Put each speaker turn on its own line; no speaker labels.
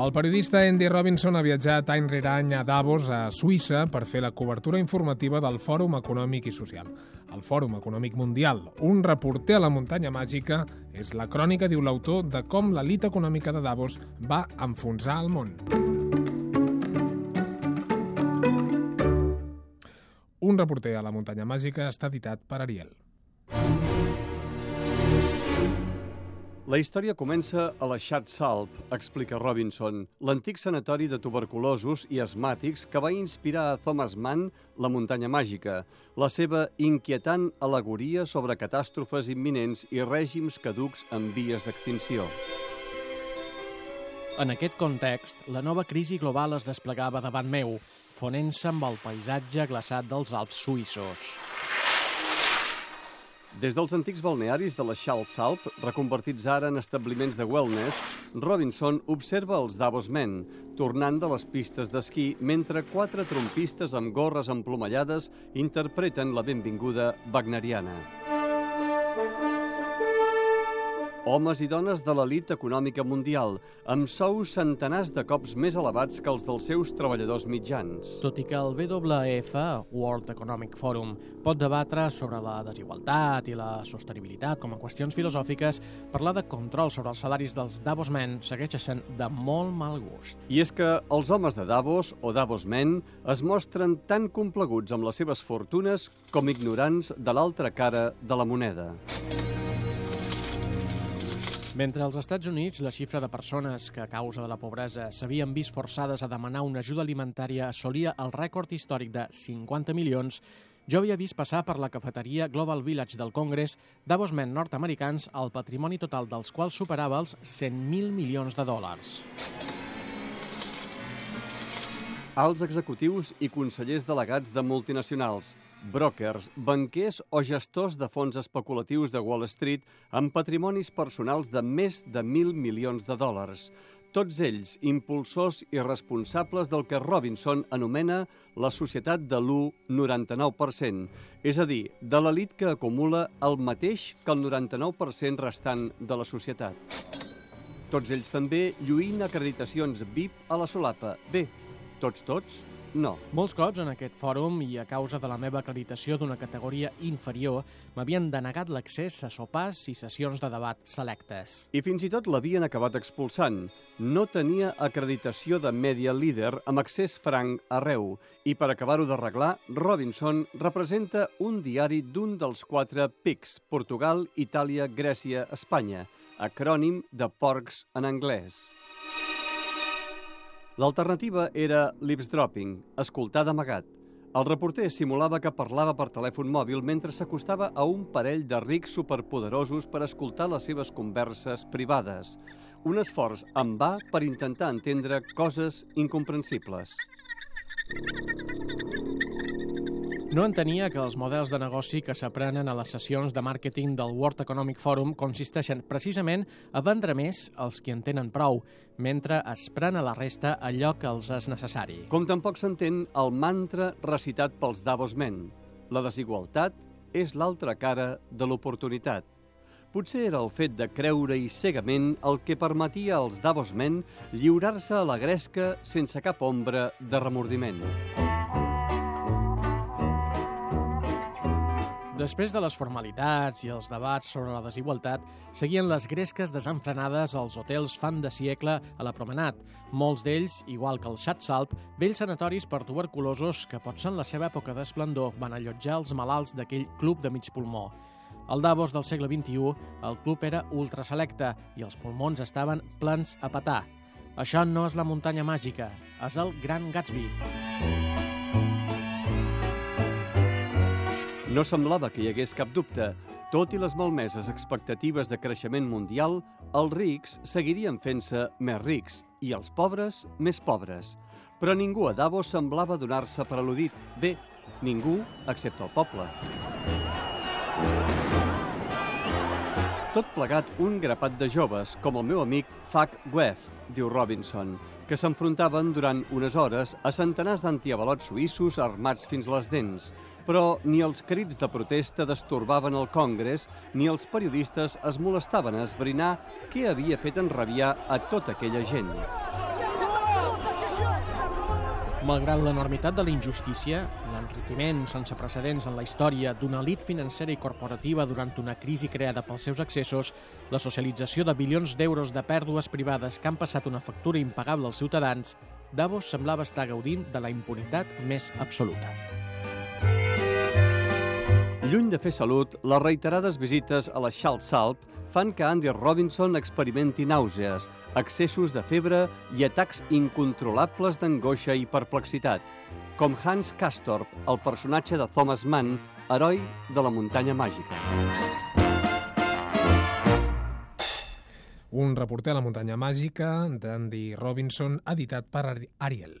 El periodista Andy Robinson ha viatjat any rere any a Davos, a Suïssa, per fer la cobertura informativa del Fòrum Econòmic i Social. El Fòrum Econòmic Mundial, un reporter a la muntanya màgica, és la crònica, diu l'autor, de com l'elit econòmica de Davos va enfonsar el món. Un reporter a la muntanya màgica està editat per Ariel.
La història comença a la Salp, explica Robinson, l'antic sanatori de tuberculosos i asmàtics que va inspirar a Thomas Mann la muntanya màgica, la seva inquietant alegoria sobre catàstrofes imminents i règims caducs en vies d'extinció.
En aquest context, la nova crisi global es desplegava davant meu, fonent-se amb el paisatge glaçat dels Alps suïssos.
Des dels antics balnearis de la Salp, reconvertits ara en establiments de wellness, Robinson observa els Davos Men, tornant de les pistes d'esquí mentre quatre trompistes amb gorres emplomallades interpreten la benvinguda wagneriana. Homes i dones de l'elit econòmica mundial, amb sous centenars de cops més elevats que els dels seus treballadors mitjans.
Tot i que el WEF, World Economic Forum, pot debatre sobre la desigualtat i la sostenibilitat com a qüestions filosòfiques, parlar de control sobre els salaris dels Davos Men segueix sent de molt mal gust.
I és que els homes de Davos, o Davos Men, es mostren tan compleguts amb les seves fortunes com ignorants de l'altra cara de la moneda.
Mentre als Estats Units la xifra de persones que a causa de la pobresa s'havien vist forçades a demanar una ajuda alimentària assolia el rècord històric de 50 milions, jo havia vist passar per la cafeteria Global Village del Congrés Davos Men nord-americans el patrimoni total dels quals superava els 100.000 milions de dòlars.
Alts executius i consellers delegats de multinacionals, brokers, banquers o gestors de fons especulatius de Wall Street amb patrimonis personals de més de mil milions de dòlars. Tots ells impulsors i responsables del que Robinson anomena la societat de l'1-99%, és a dir, de l'elit que acumula el mateix que el 99% restant de la societat. Tots ells també lluïn acreditacions VIP a la solapa. Bé, tots, tots, no.
Molts cops en aquest fòrum i a causa de la meva acreditació d'una categoria inferior m'havien denegat l'accés a sopars i sessions de debat selectes.
I fins i tot l'havien acabat expulsant. No tenia acreditació de media leader amb accés franc arreu i per acabar-ho d'arreglar, Robinson representa un diari d'un dels quatre PICs, Portugal, Itàlia, Grècia, Espanya, acrònim de porcs en anglès. L'alternativa era l'ipsdropping, escoltar d'amagat. El reporter simulava que parlava per telèfon mòbil mentre s'acostava a un parell de rics superpoderosos per escoltar les seves converses privades. Un esforç en va per intentar entendre coses incomprensibles.
No entenia que els models de negoci que s'aprenen a les sessions de màrqueting del World Economic Forum consisteixen precisament a vendre més als qui en tenen prou, mentre es pren a la resta allò que els és necessari.
Com tampoc s'entén el mantra recitat pels Davos Men. La desigualtat és l'altra cara de l'oportunitat. Potser era el fet de creure-hi cegament el que permetia als Davos Men lliurar-se a la gresca sense cap ombra de remordiment.
Després de les formalitats i els debats sobre la desigualtat, seguien les gresques desenfrenades als hotels fan de Siecle a la Promenat, molts d'ells, igual que el Schatzalp, vells sanatoris per tuberculosos que potser en la seva època d'esplendor van allotjar els malalts d'aquell club de mig pulmó. Al Davos del segle XXI, el club era ultraselecte i els pulmons estaven plens a petar. Això no és la muntanya màgica, és el Gran Gatsby.
No semblava que hi hagués cap dubte. Tot i les malmeses expectatives de creixement mundial, els rics seguirien fent-se més rics i els pobres més pobres. Però ningú a Davos semblava donar-se per al·ludit. Bé, ningú excepte el poble. Tot plegat un grapat de joves, com el meu amic Fac Weff, diu Robinson, que s'enfrontaven durant unes hores a centenars d'antiavalots suïssos armats fins les dents, però ni els crits de protesta destorbaven el Congrés, ni els periodistes es molestaven a esbrinar què havia fet enrabiar a tota aquella gent.
Malgrat l'enormitat de la injustícia, l'enriquiment sense precedents en la història d'una elit financera i corporativa durant una crisi creada pels seus excessos, la socialització de bilions d'euros de pèrdues privades que han passat una factura impagable als ciutadans, Davos semblava estar gaudint de la impunitat més absoluta.
Lluny de fer salut, les reiterades visites a la Salp fan que Andy Robinson experimenti nàusees, excessos de febre i atacs incontrolables d'angoixa i perplexitat, com Hans Castorp, el personatge de Thomas Mann, heroi de la muntanya màgica.
Un reporter a la muntanya màgica d'Andy Robinson, editat per Ariel.